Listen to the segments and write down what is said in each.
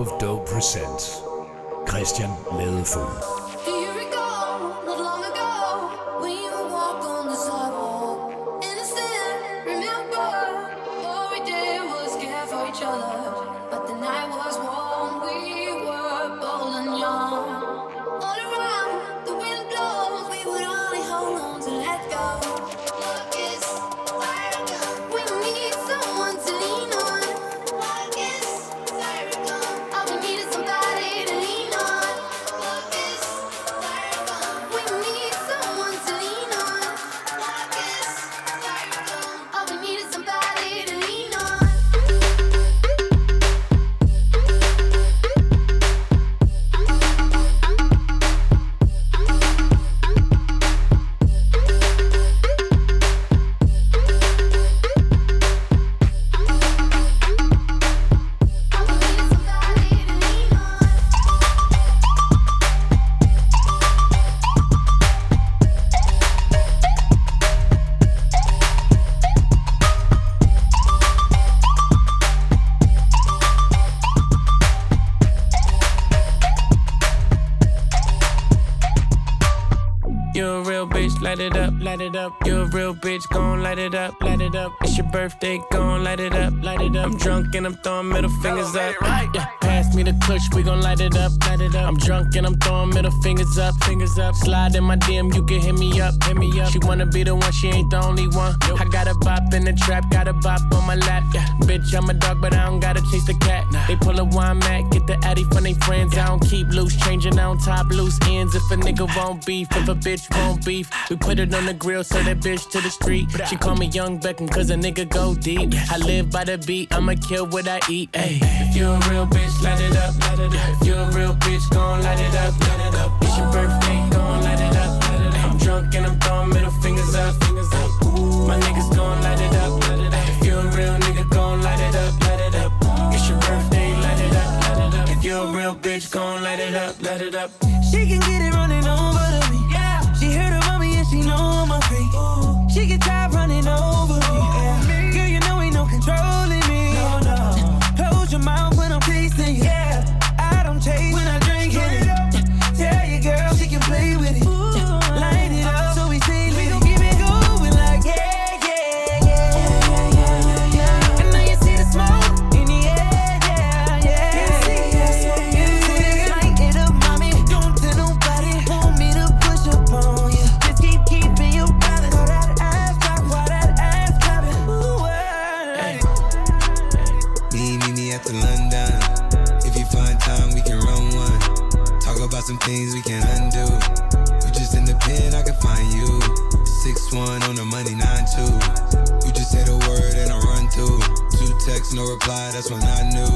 Of Dope presents Kristian Ladefoged. Drunk and I'm throwing pass me the push, we gon' light it up, light it up. I'm drunk and I'm throwing middle fingers up, fingers up. Slide in my DM, you can hit me up, hit me up. She wanna be the one, she ain't the only one. I got a bop in the trap, got a bop on my lap. Yeah, bitch, I'm a dog, but I don't gotta chase the cat. They pull a wine mat, get the addy from they friends. I don't keep loose, changing on top loose ends. If a nigga won't beef, if a bitch won't beef, we put it on the grill, sell that bitch to the street. She call me Young Beckham, cause a nigga go deep. I live by the beat, I'ma kill what I eat. Ay. If you a real bitch, light it up. You a real bitch, light it up. Light it up. It's your birthday, light it up. Light it up. I'm drunk and I'm throwing middle fingers up. Fingers up. My niggas light it up. Light it up. A real nigga, light it up. Light it up. It's your birthday, light it up. Light it up. If you a real bitch, gon' light it up. Light it up. She can get it running over reply. That's when I knew,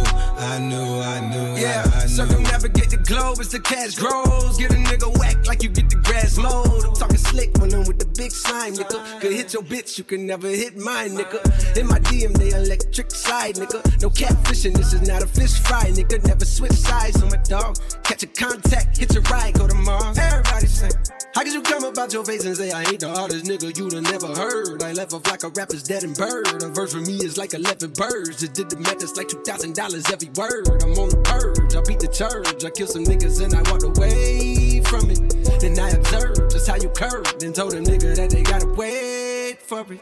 I knew, I knew, Yeah, I, I circumnavigate the globe as the cash grows. Get a nigga whack like you get the grass mowed. I'm talking slick when I'm with the big slime, nigga. Could hit your bitch, you can never hit mine, nigga. In my DM, they electric slide, nigga. No catfishing, this is not a fish fry, nigga. Never switch sides on my dog. Catch a contact, hit your ride, go to Mars. Everybody sing. How could you come about your face and say I ain't the hardest nigga you'd have never heard? I left off like a rapper's dead and bird. A verse for me is like 11 birds. Just did the math, it's like $2,000 every word. I'm on the purge, I beat the church. I kill some niggas and I walked away from it. Then I observed just how you curved and told a nigga that they gotta wait for it.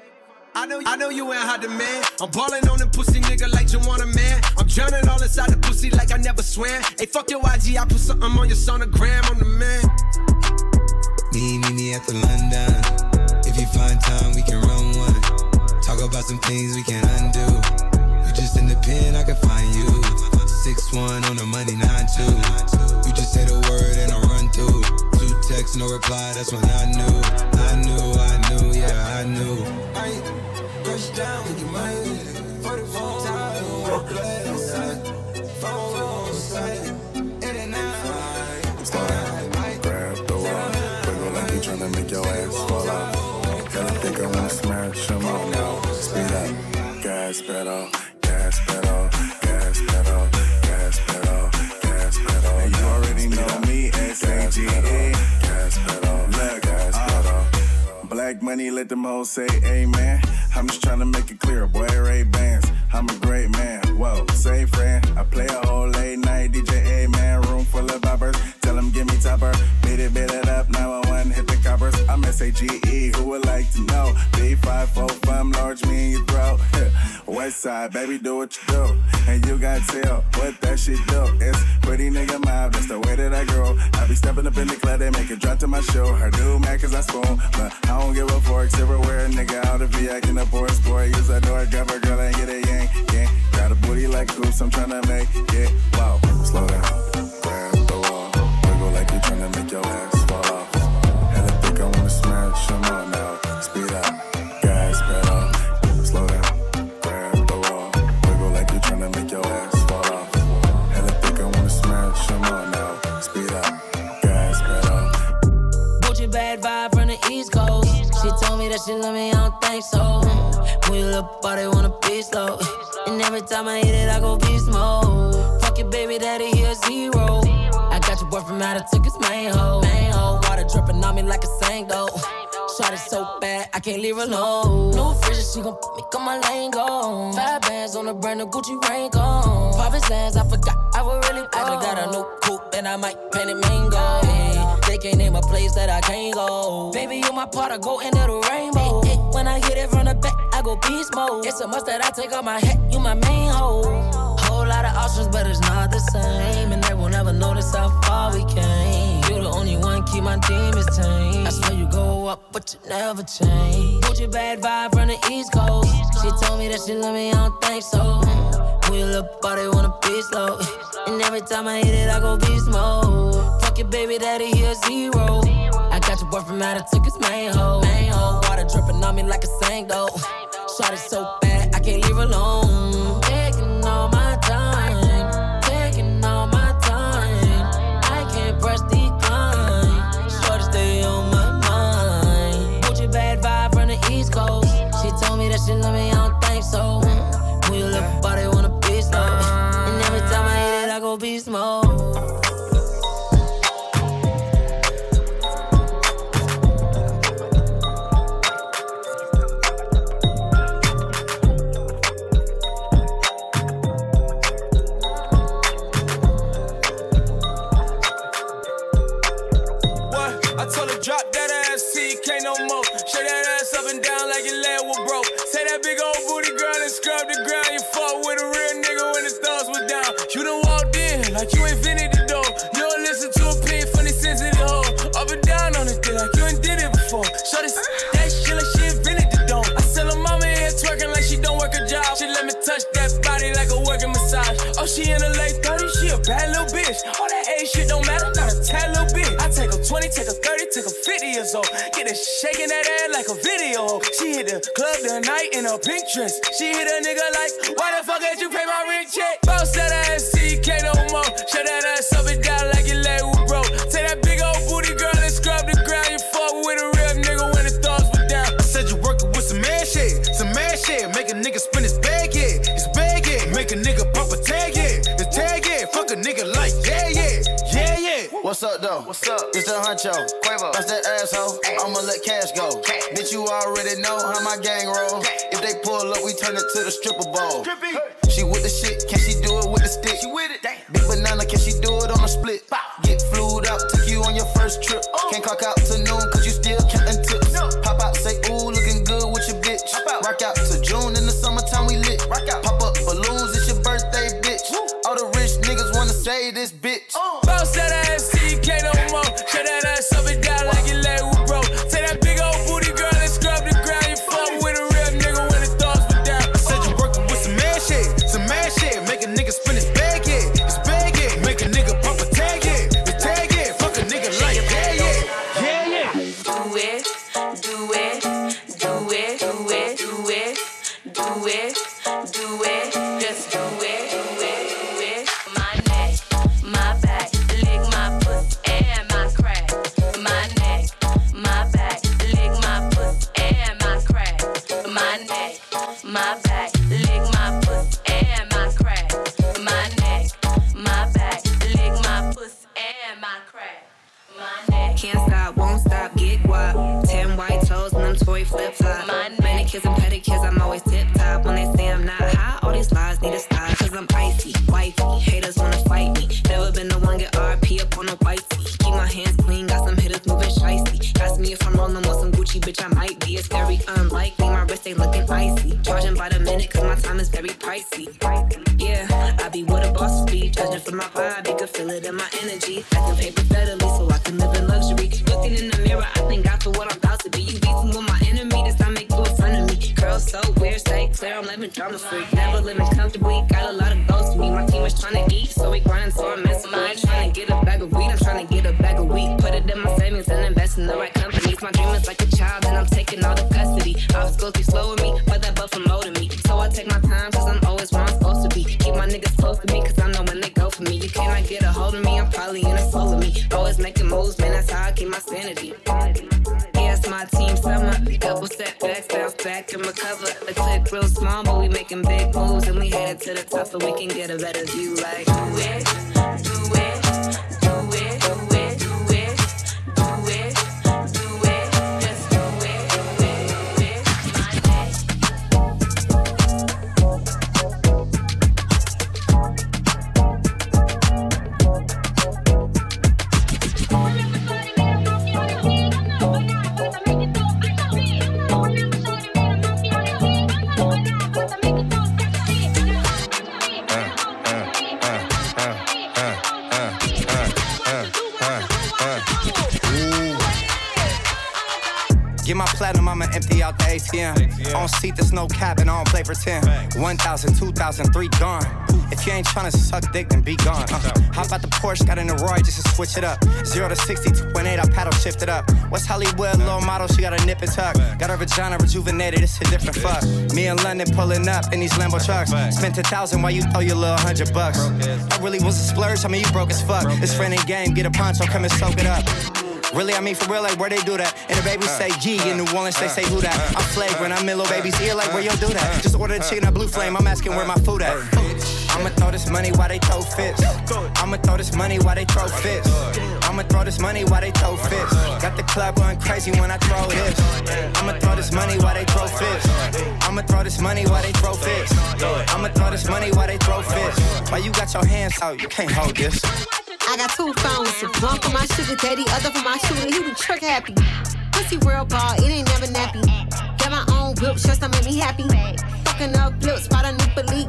I know, I know you ain't hot man. I'm ballin' on them pussy nigga like you want a man. I'm drowning all inside the pussy like I never swam. Hey, fuck your IG, I put something on your sonogram. I'm the man. Me, meet me at the London. If you find time, we can run one. Talk about some things we can undo. Just in the pen, I can find you. Six one on the money, nine two. You just say the word and I run through. Two texts, no reply. That's when I knew, I knew, I knew, yeah, I knew. I brush down with your money. 44 times, work glass. Phone on out. Grab the wall. Wiggle like you tryna make your ass fall. Girl, I think I wanna smash all now. Speed up, gas pedal, money, let them hoes say amen. I'm just trying to make it clear, boy, Ray Bans. I'm a great man, whoa, say friend. I play a whole late night DJ, amen. Room full of boppers, Tell him give me topper. Beat it, beat it up. 911, hit the coppers. I'm S-A-G-E, who would like to know? b5 i'm large, me and your throat. West side, baby, do what you do. And you got tell what that shit do. It's pretty nigga mob, that's the way that I grow. I be stepping up in the club, they make it drop to my show. Her do man, cause I spoon, but I don't give a fork. Everywhere, nigga, out of V, I can afford sport. Use a door, grab a girl, and get a yank, yank. Got a booty like goose. I'm tryna make it. Wow, slow down. She love me, I don't think so. When you look they wanna be slow. And every time I hit it, I go beast mode. Fuck your baby daddy, he a zero. I got your boyfriend out, I took his main hoe. Main water dripping on me like a sang though. Shot it so bad, I can't leave her alone. New fridge, she gon' put me on my lane go. Five bands on a brand new Gucci rain gone. Pop his ass, I forgot I was really I just got a new coupe and I might paint it mango. Hey, can't name a place that I can't go. Baby, you my part, I go into the rainbow. When I hit it from the back, I go beast mode. It's a must that I take off my hat, you my main hoe. Whole lot of options, but it's not the same. And they will never notice how far we came. You're the only one keep my demons tame. I swear you go up, but you never change. Gucci bad vibe from the East Coast. She told me that she love me, I don't think so. When you look up, they wanna be slow. And every time I hit it, I go beast mode. Fuck your baby daddy, he a zero. I got your boyfriend out, of his main hoe. Water dripping on me like a though. Shot it so bad, I can't leave alone. Taking all my time, taking all my time. I can't press decline. Shorty stay on my mind. Gucci bad vibe from the East Coast. She told me that she love me, I don't think so. When you look they wanna be slow. And every time I hit it, I go beast mode. Cash go. Bitch, you already know how my gang roll. If they pull up, we turn it to the stripper ball. She with making big moves, and we headed to the top, so we can get a better view. Like, do it, do it, empty out the ATM. On seat, there's no cap, and I don't play pretend. 1,000, 2,000, three gone. If you ain't tryna suck dick, then be gone. Uh, hop out the Porsche, got in the Roy just to switch it up. 0 to 60, 2.8, I paddle shift it up. West Hollywood, low model, she got a nip and tuck. Got her vagina rejuvenated, it's a different fuck. Me in London pulling up in these Lambo trucks. Spent a thousand while you throw your little hundred bucks. I really was a splurge, I mean, you broke as fuck. It's friend and game, get a poncho, come and soak it up. Really, I mean for real, like where they do that. And the babies say G in New Orleans, they say who that. I'm flagrant, I'm in little baby's ear, like where you do that. Just order the chicken at Blue Flame, I'm asking where my food at. I'ma throw this money while they throw fits. I'ma throw this money while they throw fits. I'ma throw this money while they throw fits. Got the club going crazy when I throw this. I'ma throw this money while they throw fits. I'ma throw this money while they throw fits. I'ma throw this money while they throw fits. Why you got your hands out? You can't hold this. I got two phones, one for my sugar daddy, other for my shooter. He be trick happy. Pussy real ball, it ain't never nappy. Got my own whip, just to make me happy. Fucking up flips, spot a new belief.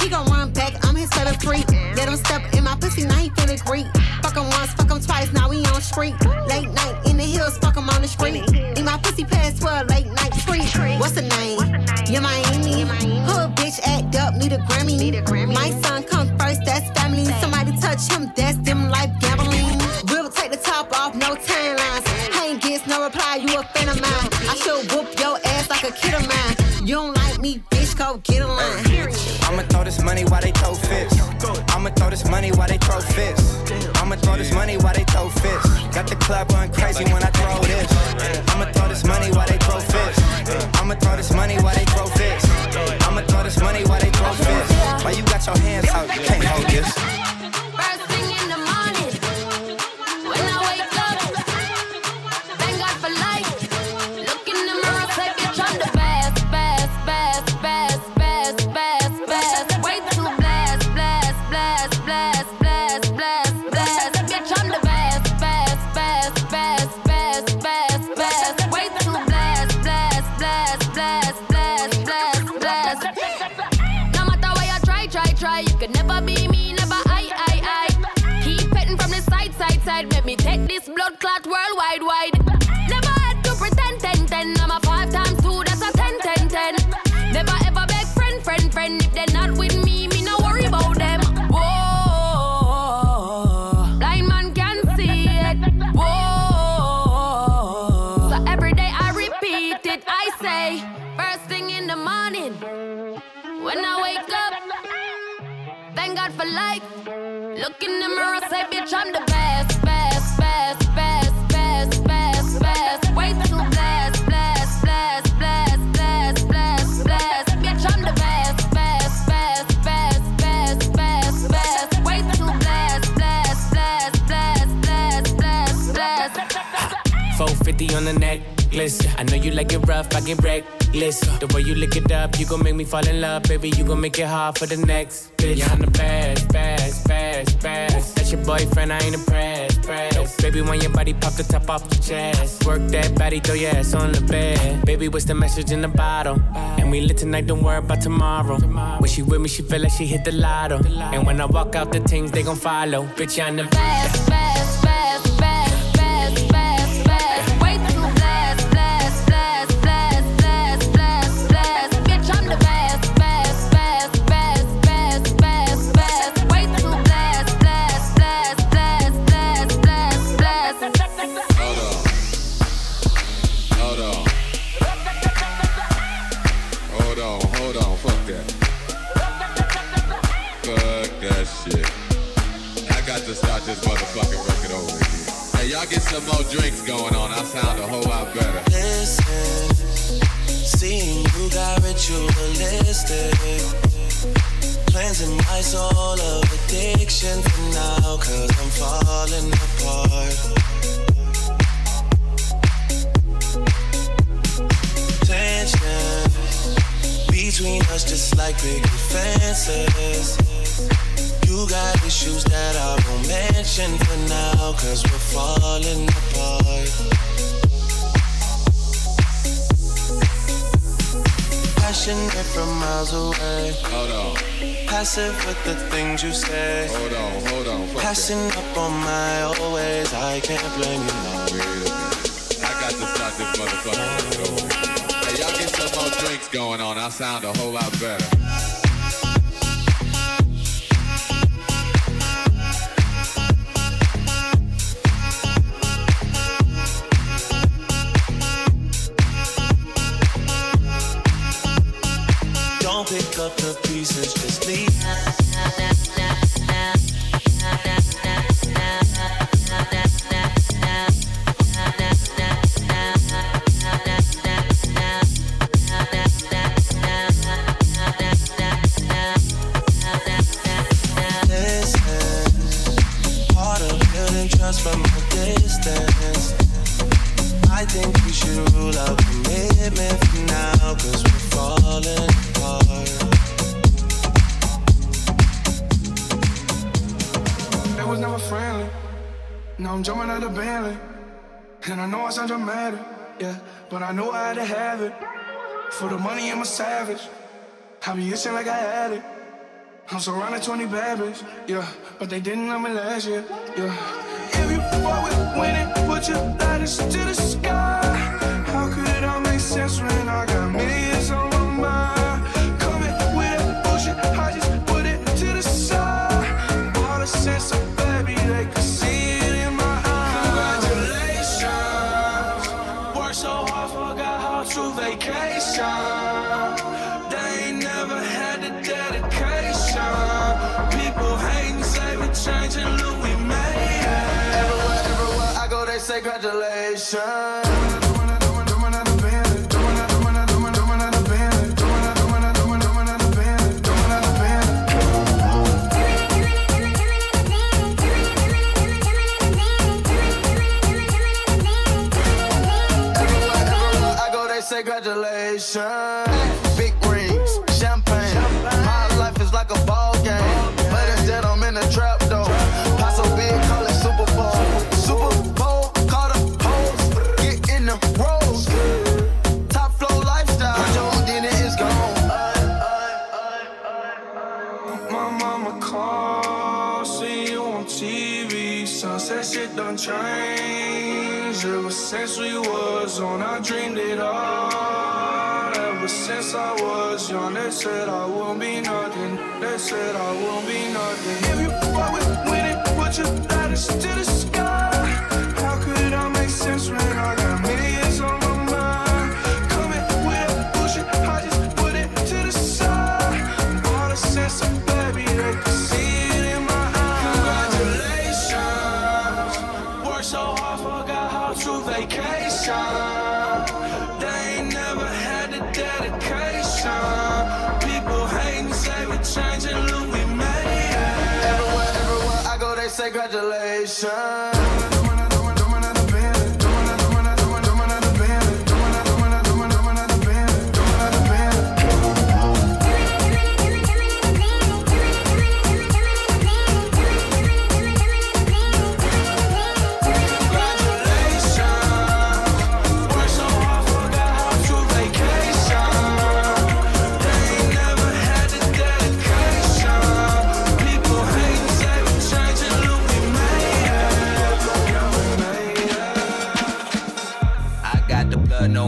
He gon' run back, I'm his favorite freak. Let him step in my pussy, now he feeling great. Fuck him once, fuck him twice, now we on street. Late night in the hills, fuck him on the street. Need my pussy 12, late night treat. What's the name? Yeah, Miami. Hood bitch act up, need a Grammy. My son come first, that's family. Somebody touch him, that's them life gambling. We'll take the top off, no timelines. Ain't gets no reply, you a fan of mine. I should whoop your ass like a kid of mine. You don't like me, bitch, go get a line. I'ma throw this money while they throw fits. I'ma throw this money while they throw fits. I'ma throw this money while they throw fits. Got the club going crazy when I throw this. I'ma throw this money while they throw fits. I'ma throw this money while they this money while they throw fits. Why you got your hands out? You can't blessed, blessed, blessed. 450 on the necklace. I know you like it rough, I get reckless. The way you lick it up, you gon' make me fall in love, baby. You gon' make it hard for the next bitch. I'm the best, best, best, best. That's your boyfriend, I ain't impressed, pressed. Baby, when your body pop the top off the chest, work that body, throw your ass on the bed. Baby, what's the message in the bottle? And we lit tonight, don't worry about tomorrow. When she with me, she feel like she hit the lotto. And when I walk out, the things they gon' follow. Bitch, I'm the best, best, y'all get some more drinks going on. I sound a whole lot better. Listen, seeing you got ritualistic Cleansing my soul of addiction for now Cause I'm falling apart Tension between us just like big fences You got issues that I won't mention for now Cause we're falling apart passionate from miles away. Hold on. Passive with the things you say. Hold on, hold on, Passing up on my always. I can't blame you now. Wait a minute. I got to start this motherfucking record over again. Hey, y'all get some more drinks going on. I sound a whole lot better. For the money, I'm a savage. I be itching like I had it. I'm surrounded 20 bad yeah. But they didn't know me last year, yeah. If you fuck with winning, put your lighters to the sky. How could it all make sense when I got millions congratulations. Said I won't be nothing. They said I won't be I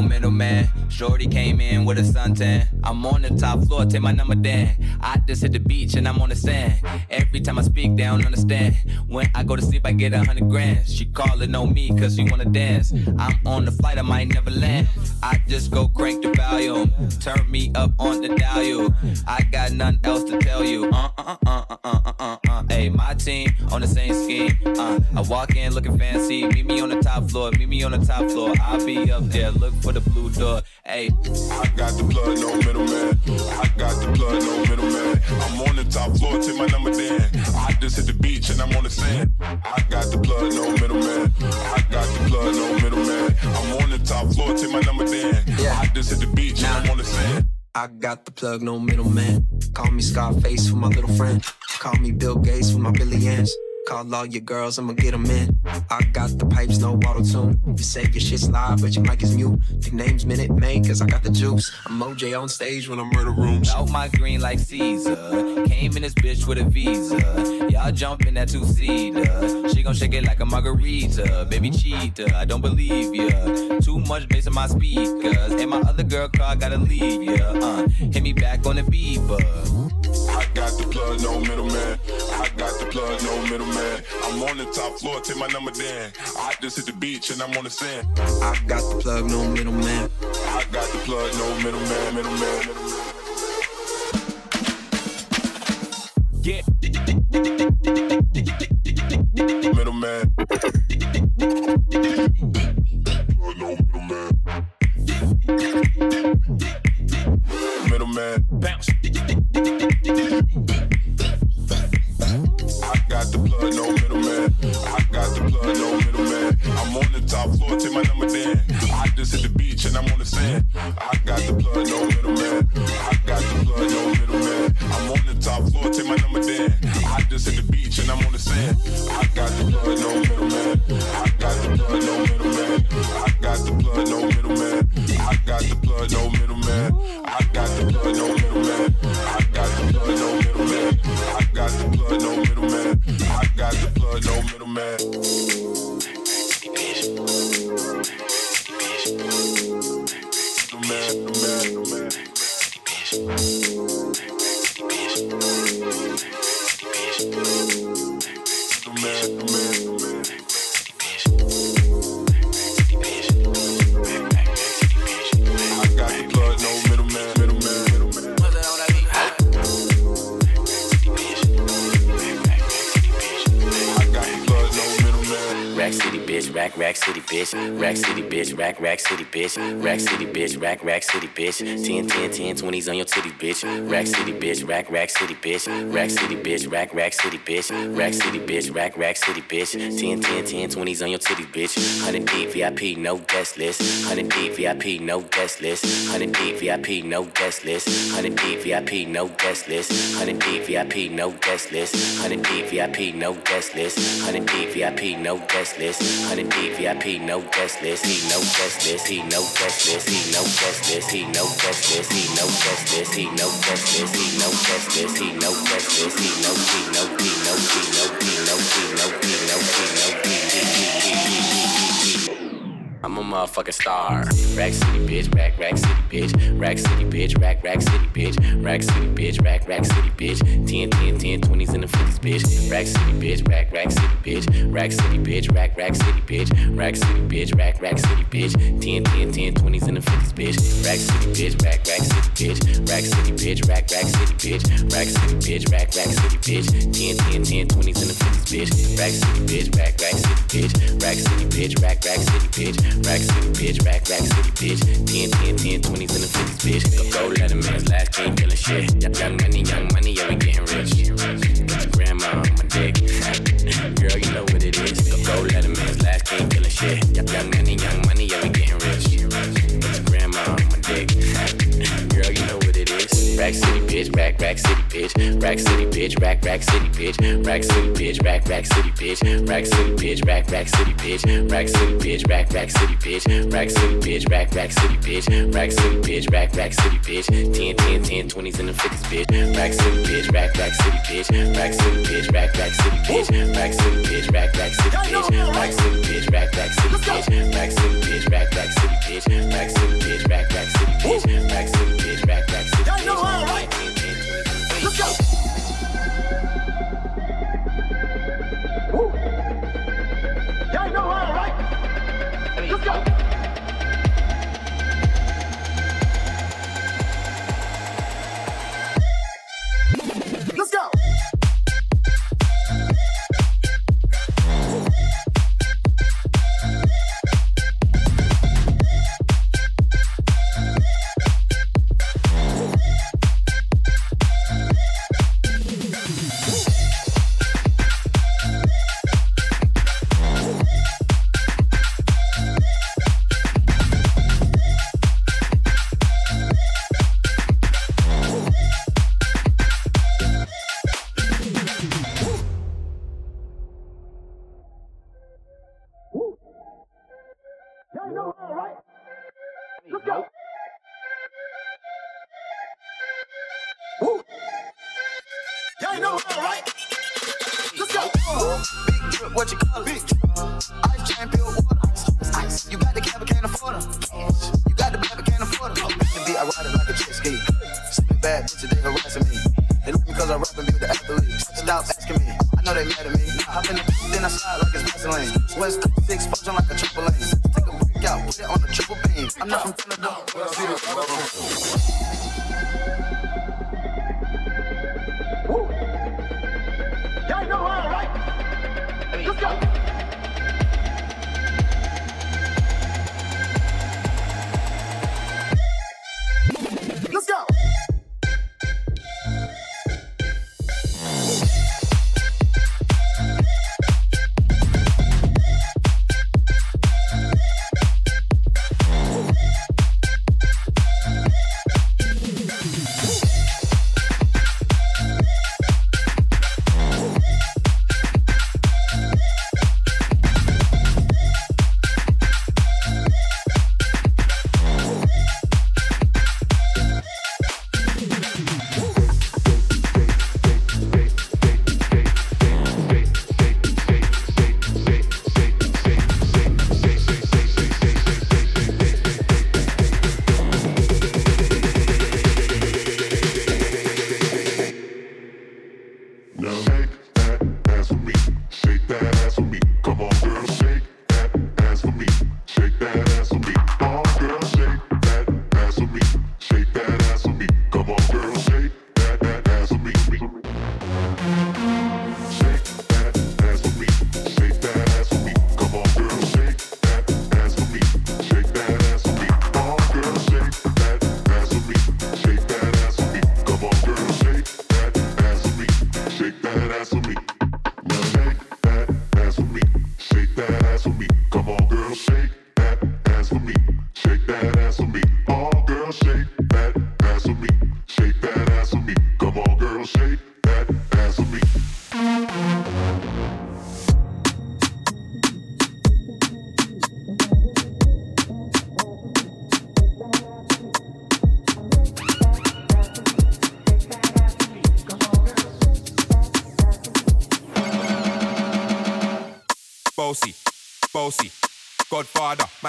middleman. Shorty came in with a suntan. I'm on the top floor, take my number down. I just hit the beach and I'm on the sand. Every time I speak, they don't understand. When I go to sleep, I get a hundred grand. She calling on me cause she wanna dance. I'm on the flight, I might never land. I just go crank the volume. Turn me up on the dial. I got nothing else to tell you. Uh uh uh uh uh uh uh. uh. Hey, my team on the same scheme. Uh, I walk in looking fancy. Meet me on the top floor. Meet me on the top floor. I'll be up there. Look for the blue door. Hey, I got the blood, no middleman. I got the blood, no middleman. I'm on the top floor, take my number then. I just hit the beach and I'm on the sand. I got the blood, no middleman. I got the blood, no middleman. I'm on the top floor, take my number then. I just hit the beach and I'm on the sand. I got the plug, no middleman. Call me Scarface for my little friend. Call me Bill Gates for my billions. Call all your girls, I'ma get them in. I got the pipes, no auto tune. You say your shit's live, but your mic is mute. Your name's Minute Maid, cause I got the juice. I'm OJ on stage when I'm murder rooms. Out my green like Caesar. Came in this bitch with a visa. Y'all jumping that two seater. She gon' shake it like a margarita. Baby cheater, I don't believe ya. Too much bass in my speakers. And my other girl car gotta leave ya. Uh, hit me back on the beeper. I got the plug, no middleman. I got the plug, no middleman. I'm on the top floor, take my number then. I just hit the beach and I'm on the sand. I got the plug, no middleman. I got the plug, no middleman, middleman. Yeah. Middleman. No middleman. Bitch. Rack City, bitch, rack, rack city, bitch. 10, 10, 10, 20s on your titty, bitch. Rack City, bitch, rack, rack city, bitch. Rack City, bitch, rack, rack city, bitch. Rack City, bitch, rack, rack city, bitch. 10, 10, 10, 20s on your titty, bitch. 100 deep VIP, no guest list. 100 deep VIP, no guest list. 100 deep VIP, no guest list. 100 deep VIP, no guest list. 100 deep VIP, no guest list. 100 deep VIP, no guest list. 100 deep VIP, no guest list. 100 deep VIP, no guest list. He no guest list. He he no justice, he no justice, he no justice, he no justice, he no justice, he no justice, he no justice, he no he no he no he no. Motherfucking star. Rack City, bitch, rack, rack city, bitch. Rack City, bitch, rack, rack city, bitch. Rack City, bitch, rack, rack city, bitch. 10, 10, 10, 20s and the 50s, bitch. Rack City, bitch, rack, rack city, bitch. Rack City, bitch, rack, rack city, bitch. Rack City, bitch, rack, rack city, bitch. 10, 10, 10, 20s and the 50s, bitch. Rack City, bitch, rack, rack city, bitch. Rack City, bitch, rack, rack city, bitch. Rack City, bitch, rack, rack city, bitch. 10, 10, 10, 20s and the 50s, bitch. Rack City, bitch, rack, rack city, bitch. Rack City, bitch, rack, rack city, bitch. Rack City, bitch, rack, rack city, bitch. 10, 10, 10, 20s and the 50s, bitch. Go, go, let a man's last king killing shit. Young, money, young money, yeah, we getting rich. Got your grandma on my dick. Girl, you know what it is. Go, go, let a man's last king killing shit. Rack City, bitch, rack, rack city, bitch. Rack City, bitch, rack rack city bitch, rack city bitch, rack rack city bitch, rack city bitch, rack rack city bitch, rack city bitch, rack rack city bitch, rack city bitch, rack rack city bitch, rack city bitch, rack rack city bitch, 10 10 10 20s and the 50s bitch, rack city bitch, rack rack city bitch, rack city bitch, rack rack city bitch, rack city bitch, rack rack city bitch, rack city bitch, rack rack city bitch, rack city bitch, rack rack city bitch, rack city bitch, rack rack city bitch, rack city bitch, rack rack city bitch, Go. Y'all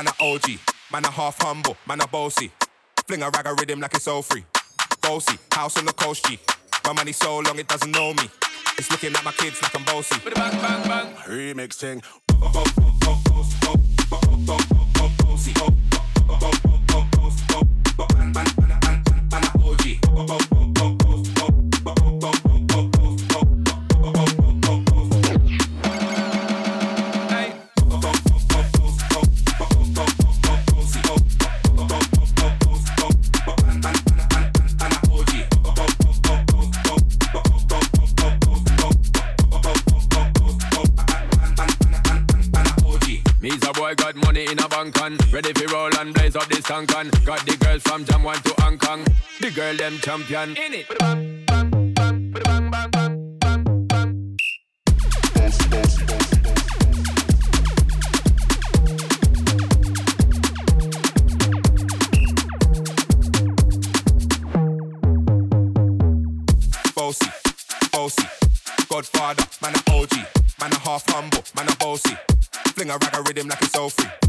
man a OG, man a half humble, man a bossy. Fling a rag a rhythm like it's all free. Bossy, house on the coast G. My money so long it doesn't know me. It's looking at my kids like I'm bossy. Bang bang bang, remix thing. Tankan. Got the girl from Jam 1 to Hong Kong. The girl them champion. In it. Bossy, bossy. Godfather, man a OG, man a half humble, man a bossy. Fling a rag a rhythm like it's all free.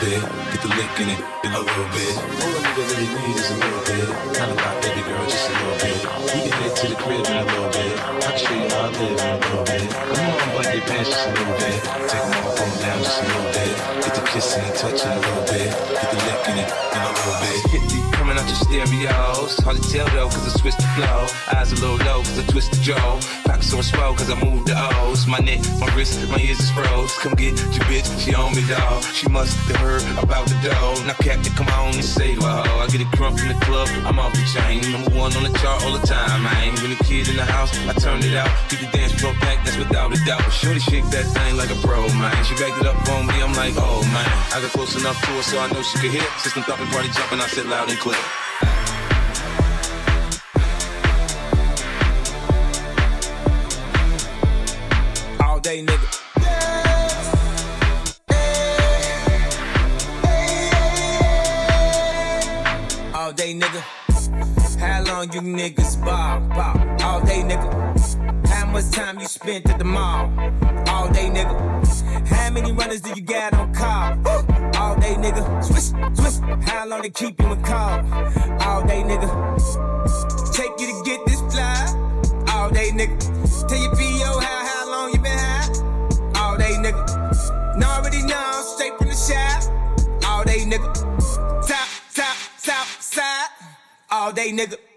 Bit, get the lick in it, in a little bit. All a nigga really need is a little bit. Kinda like baby girl, just a little bit. We can head to the crib in a little bit. I can show you how I live in a little bit. Come on, button your pants just a little bit. Take them off, down just a little bit. Get the kissing and touching a little bit. Get the lick in it, in a little bit. 50 coming out your stereos. Hard to tell though, cause I switch the flow. Eyes a little low, cause I twist the jaw. Pockets on swell, cause I move the O's. My neck, my wrist, my ears is froze. Come get your bitch, she on me, dog. She must have heard about the dough. Now, Captain, come on and save her. I get a crump in the club, I'm off the chain. Number one on the chart all the time, man. When the kid in the house, I turn it out. Keep the dance floor packed, that's without a doubt. Shorty shake that thing like a pro, man. She backed it up on me, I'm like, oh, man. I got close enough to her so I know she could hear. System thumping, party jumping, I said loud and clear. Day, nigga. All day, nigga. How long you niggas ball, ball? All day, nigga. How much time you spent at the mall? All day, nigga. How many runners do you got on call? All day, nigga. Swish, swish. How long they keep you in call? All day, nigga. Take you to get this fly? All day, nigga. Tell your PO Know already know, straight from the shop. All day, nigga. Top, top, top, side. All day, nigga.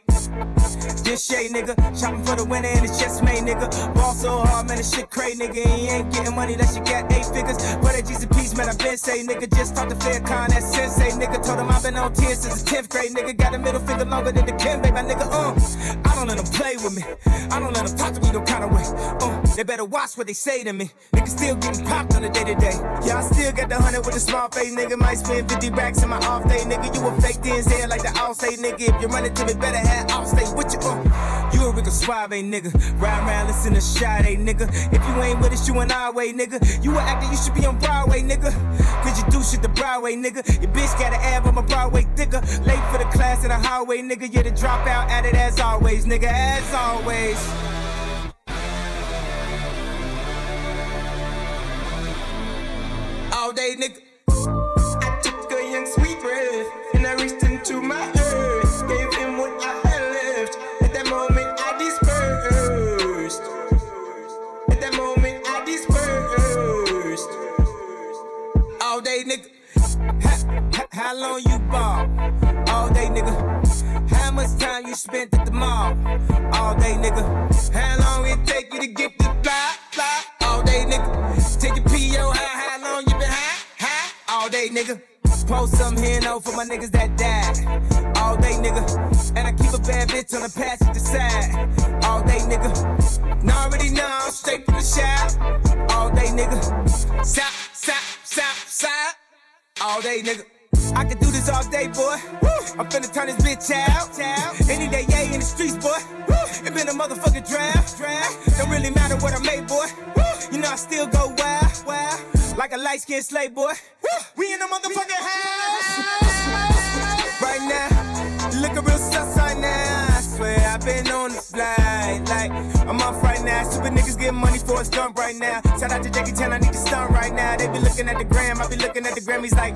Just shade, nigga. Shopping for the winner and it's just made, nigga. Ball so hard, man, this shit crazy, nigga. You ain't getting money unless you got eight figures. But that Jesus man, I been say, nigga. Just talk to Faircon, that sensei, nigga. Told him I've been on tears since the 10th grade, nigga. Got a middle finger longer than the Ken, baby, my nigga. Uh, I don't let play with me. I don't let talk to me no kind of way. Uh, they better watch what they say to me. Niggas still getting popped on the day to day. Yeah, I still got the hundred with a small face, nigga. Might spend 50 racks in my off day, nigga. You a fake DNZ like the all say, nigga. If you run it to me, better have all stay with you. Uh, you a Rico Suave, nigga. Ride around, listen to Sade, nigga. If you ain't with us, you an our way, nigga. You an actor, you should be on Broadway, nigga. Cause you do shit the Broadway, nigga. Your bitch got an ab on my Broadway thicker. Late for the class in the highway, nigga. Yeah, the dropout at it as always, nigga. As always. All day, nigga. How long you ball? All day, nigga. How much time you spent at the mall? All day, nigga. How long it take you to get the fly, fly? All day, nigga. Take your PO, how, how long you been high, high? All day, nigga. Post some here for my niggas that died. All day, nigga. And I keep a bad bitch on the passenger side. All day, nigga. Now already know I'm straight from the shop. All day, nigga. South, south, south, side. All day, nigga. I could do this all day, boy. I'm finna turn this bitch out. Any day, yeah, in the streets, boy. It been a motherfucking draft. Don't really matter what I made, boy. You know I still go wild, wild. Like a light skinned slave, boy. We in the motherfucking house. Right now, looking real swear I've been on the flight. Like, I'm off right now. Stupid niggas getting money for a stunt right now. Shout out to Jackie Chan, I need to stunt right now. They be looking at the gram, I be looking at the Grammys like,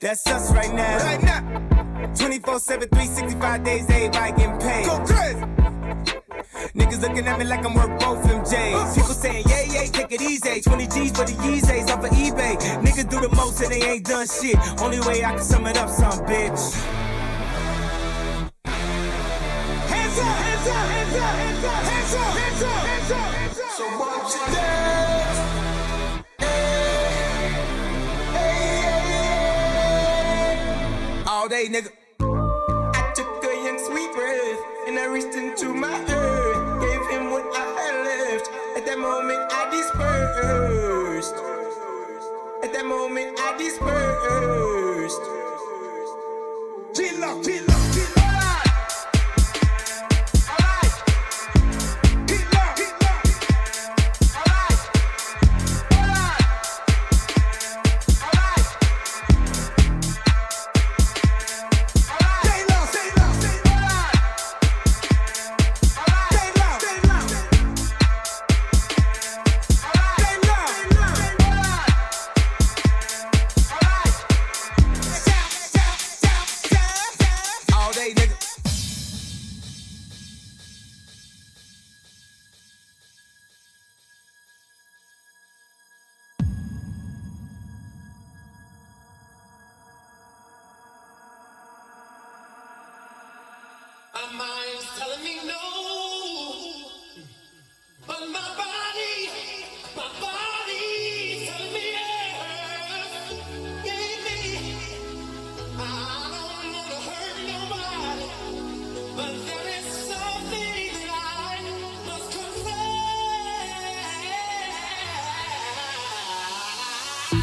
that's us right now. Right now. 24 7, 365 days, everybody getting paid. Go crazy. Niggas looking at me like I'm worth both MJs. People saying, yeah, yeah, take it easy. 20 G's for the Yeezys off of eBay. Niggas do the most and they ain't done shit. Only way I can sum it up, some bitch. Day, nigga. I took a young sweet breath and I reached into my earth. Gave him what I had left. At that moment, I dispersed. At that moment, I dispersed.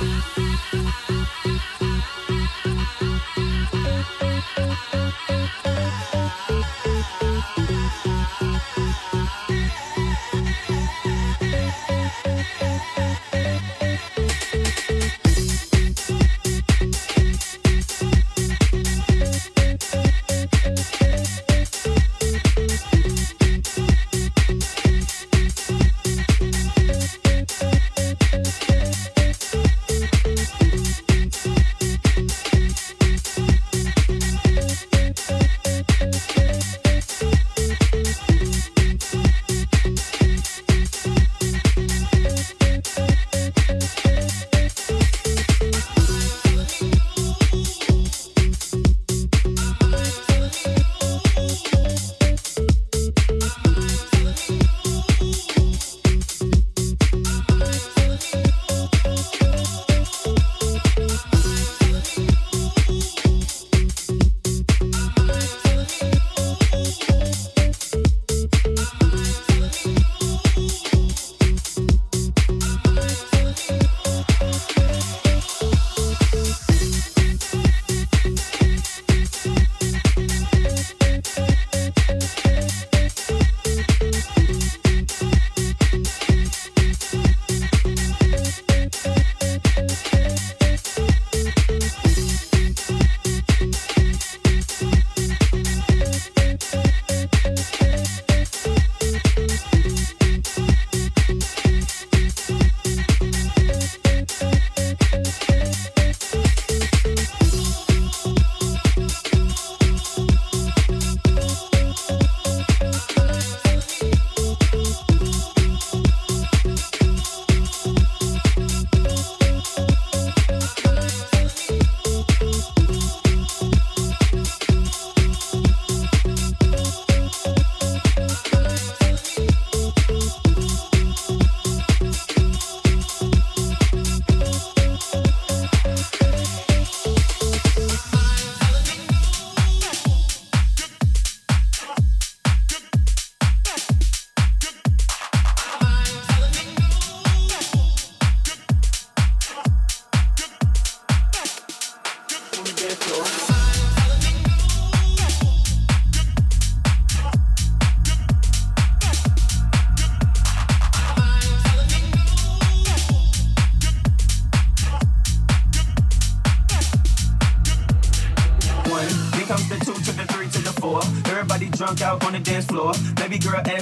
バイバイ!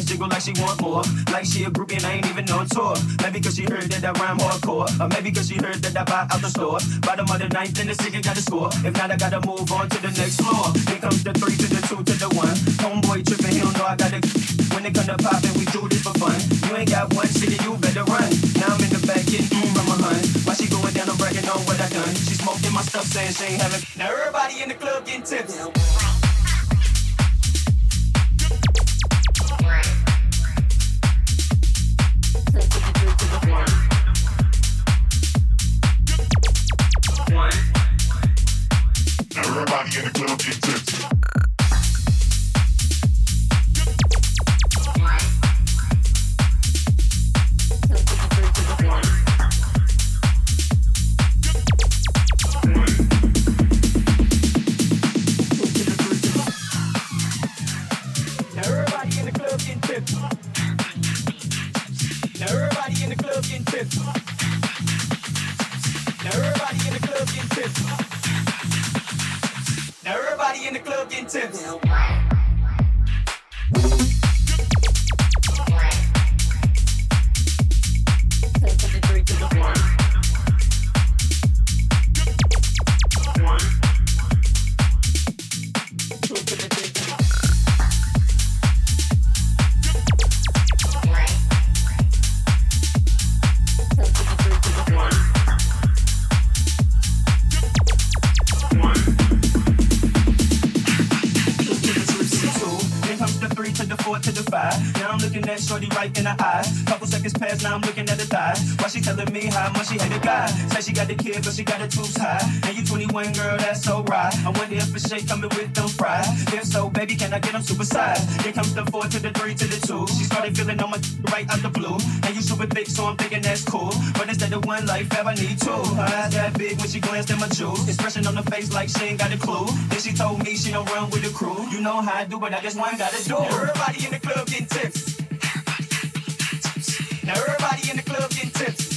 Jiggle like she want more. Like she a groupie and I ain't even on tour. Maybe cause she heard that I rhyme hardcore. Or maybe cause she heard that I buy out the store. Bottom of the ninth and the second got to score. If not, I gotta move on to the next floor. Here comes the three to the two to the one. Homeboy tripping, he don't know I gotta. When it come to poppin', we do this for fun. You ain't got one city, you better run. Now I'm in the back getting mm from a hun. While she going down, I'm bragging on what I done. She smoking my stuff, saying she ain't having. Now everybody in the club getting tips. Say she got the kid, but she got the tubes high. And you 21, girl, that's so right. I wonder if a shake coming with them fries. If so, baby, can I get them super supersized? Then comes the four to the three to the two. She started feeling on my right out the blue. And you super thick, so I'm thinking that's cool. But instead of one life, have I need two. Her eyes that big when she glanced at my jewels. Expression on the face like she ain't got a clue. Then she told me she don't run with the crew. You know how I do but I just one gotta do. Everybody in the club getting tips. Now everybody in the club getting tips.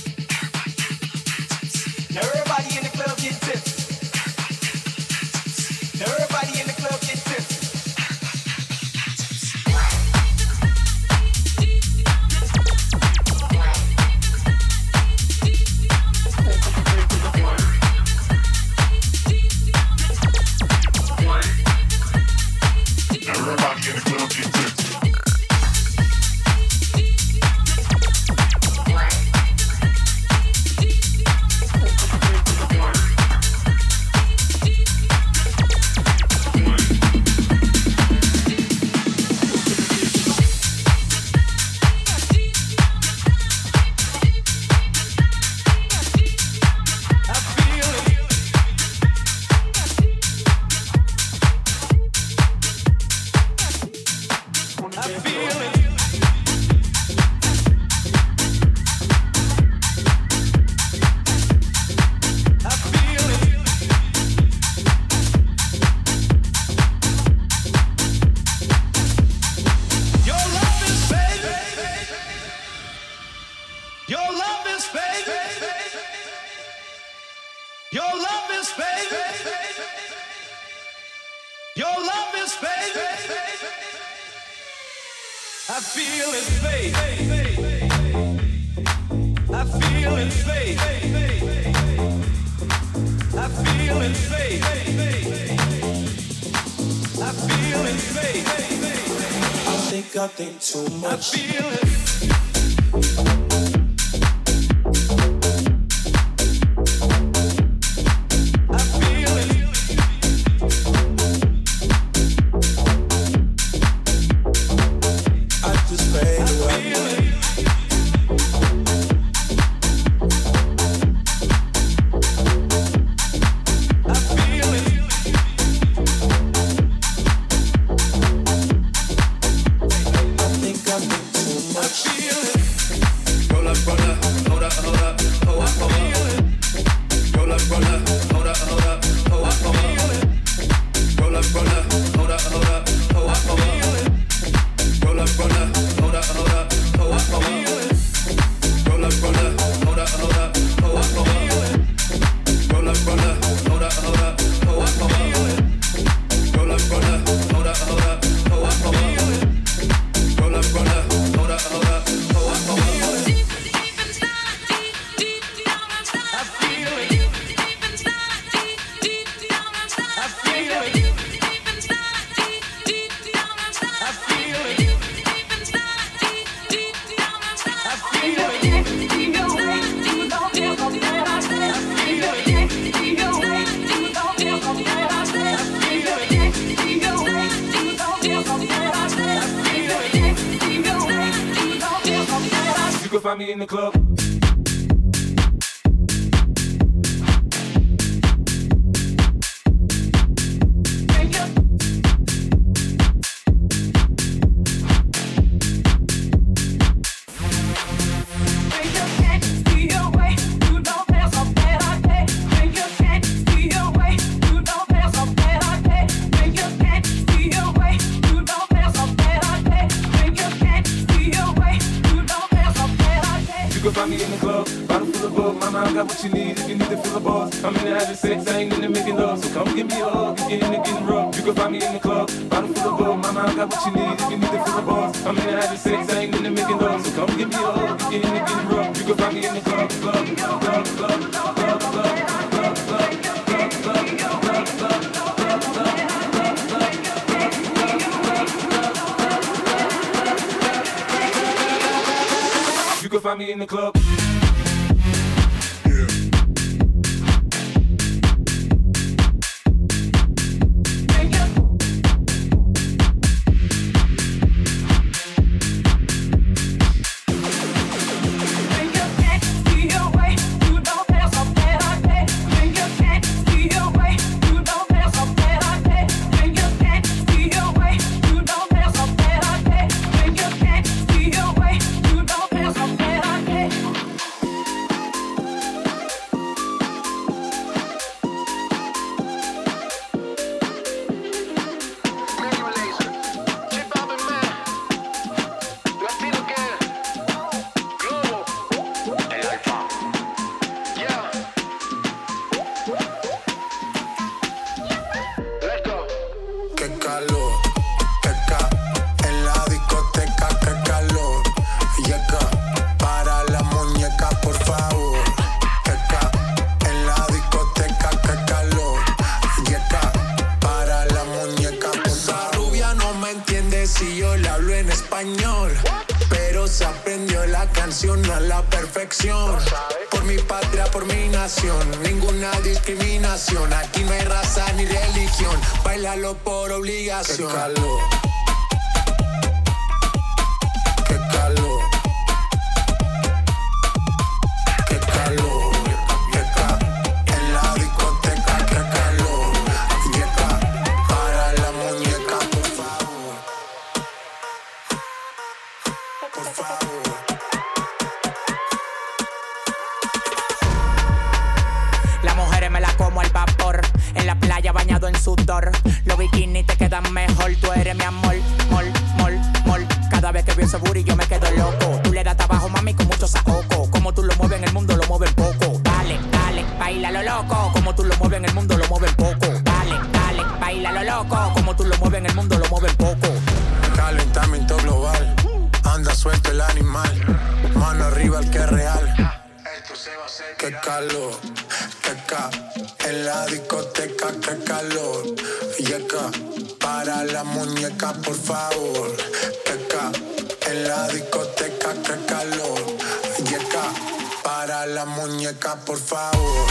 Now everybody in the club get tips. Now everybody in the hold up, hold up. I'm in the club. La mujer me la como al vapor, en la playa bañado en sudor. Los bikinis te quedan mejor, tú eres mi amor, mol, mol, mol. Cada vez que veo ese booty yo me quedo loco. Tú le das trabajo, mami, con mucho saoco. Como tú lo mueves en el mundo, lo mueves poco. Dale, dale, baila lo loco. Como tú lo mueves en el mundo, lo mueves poco. Dale, dale, baila lo loco. Como tú lo mueves en el mundo, lo mueves poco. Calentamiento global anda suelto el animal. Mano arriba el que es real. Qué calor, qué ca. En la discoteca, qué calor. Yeca, para la muñeca, por favor. Qué ca. En la discoteca, qué calor. Yeca, para la muñeca, por favor.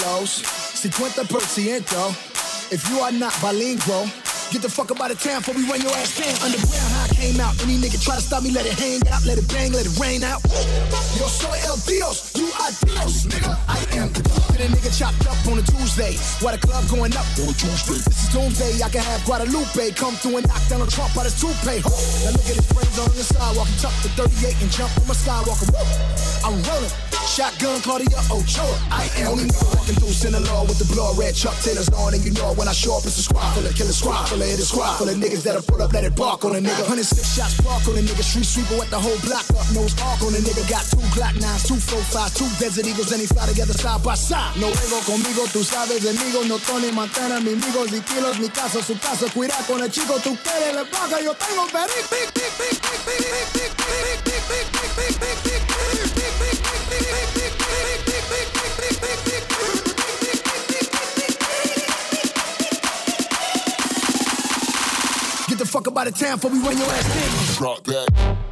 kilos, 50%. If you are not bilingual, Get the fuck up out of town before we run your ass down. Underground, how I came out. Any nigga try to stop me, let it hang out, let it bang, let it rain out. Yo soy el Dios, you are Dios, nigga. I am the Get a nigga chopped up on a Tuesday. Why the club going up on a Tuesday? This is doomsday. I can have Guadalupe come through and knock down a Trump out his toupee. Now look at his friends on the sidewalk. He tucked the 38 and jump on my skywalker. I'm rolling. Shotgun Claudia Ochoa. I am only walking through Sinaloa with the blood red Chuck Taylors on. And you know when I show up, it's a squad full of killer squad full of hit a squad full of niggas that'll pull up, let it bark on a nigga. 106 shots bark on a nigga. Street sweeper with the whole block up. Nose arc on a nigga. Got two Glock 9s, two 4 5 two Desert Eagles, and he fly together side by side. No vengo conmigo, tú sabes de migo. No Tony Montana, mi amigos y kilos. Mi casa, su casa. Cuida con el chico, tú quieres le paga. Yo tengo peric, pic, pic, pic, pic, pic, pic, pic, pic, pic, pic, pic, pic, pic, Get the fuck up out of town before we run your ass down. Drop that.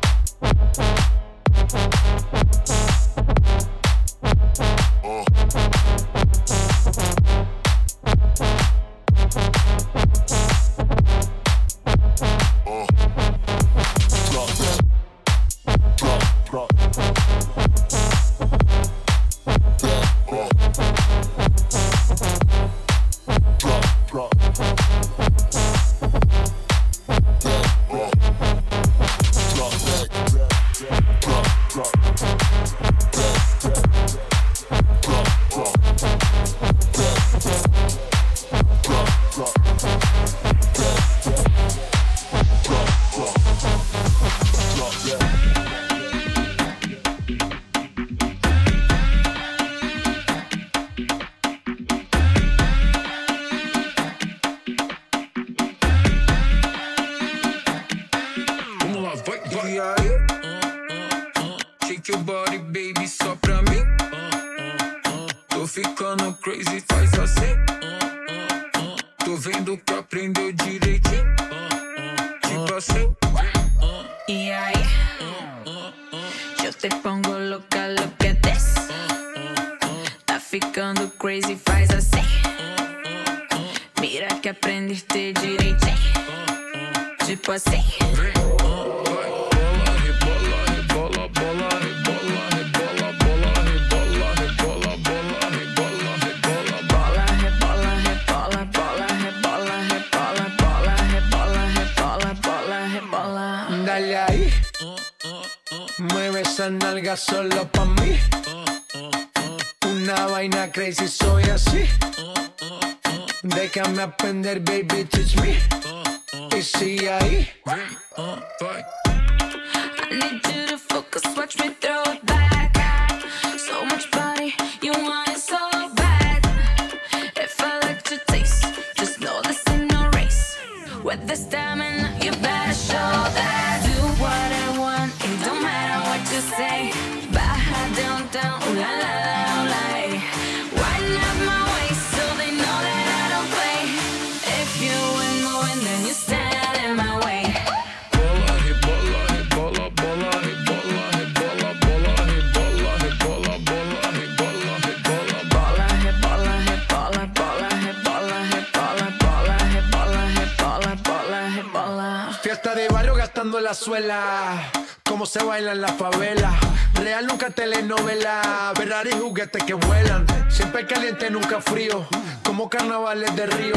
La suela. Cómo se baila en la favela. Real nunca telenovela. Ferrari juguetes que vuelan. Siempre caliente, nunca frío. Como carnavales de río.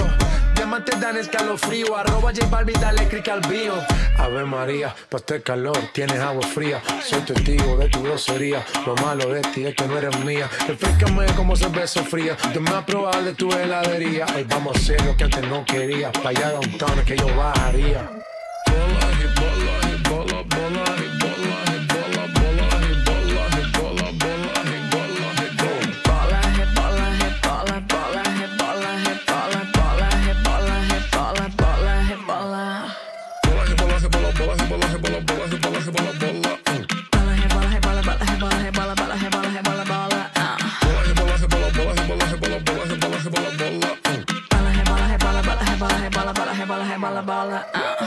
Diamantes dan escalofrío. Arroba J Balvin, dale click al bio. Ave María, pa' este calor tienes agua fría. Soy testigo de tu grosería. Lo malo de ti es que no eres mía. Refrescame como cerveza fría. Yo me a probar de tu heladería. Hoy vamos a hacer lo que antes no quería. Allá downtown es que yo bajaría. baller. Uh.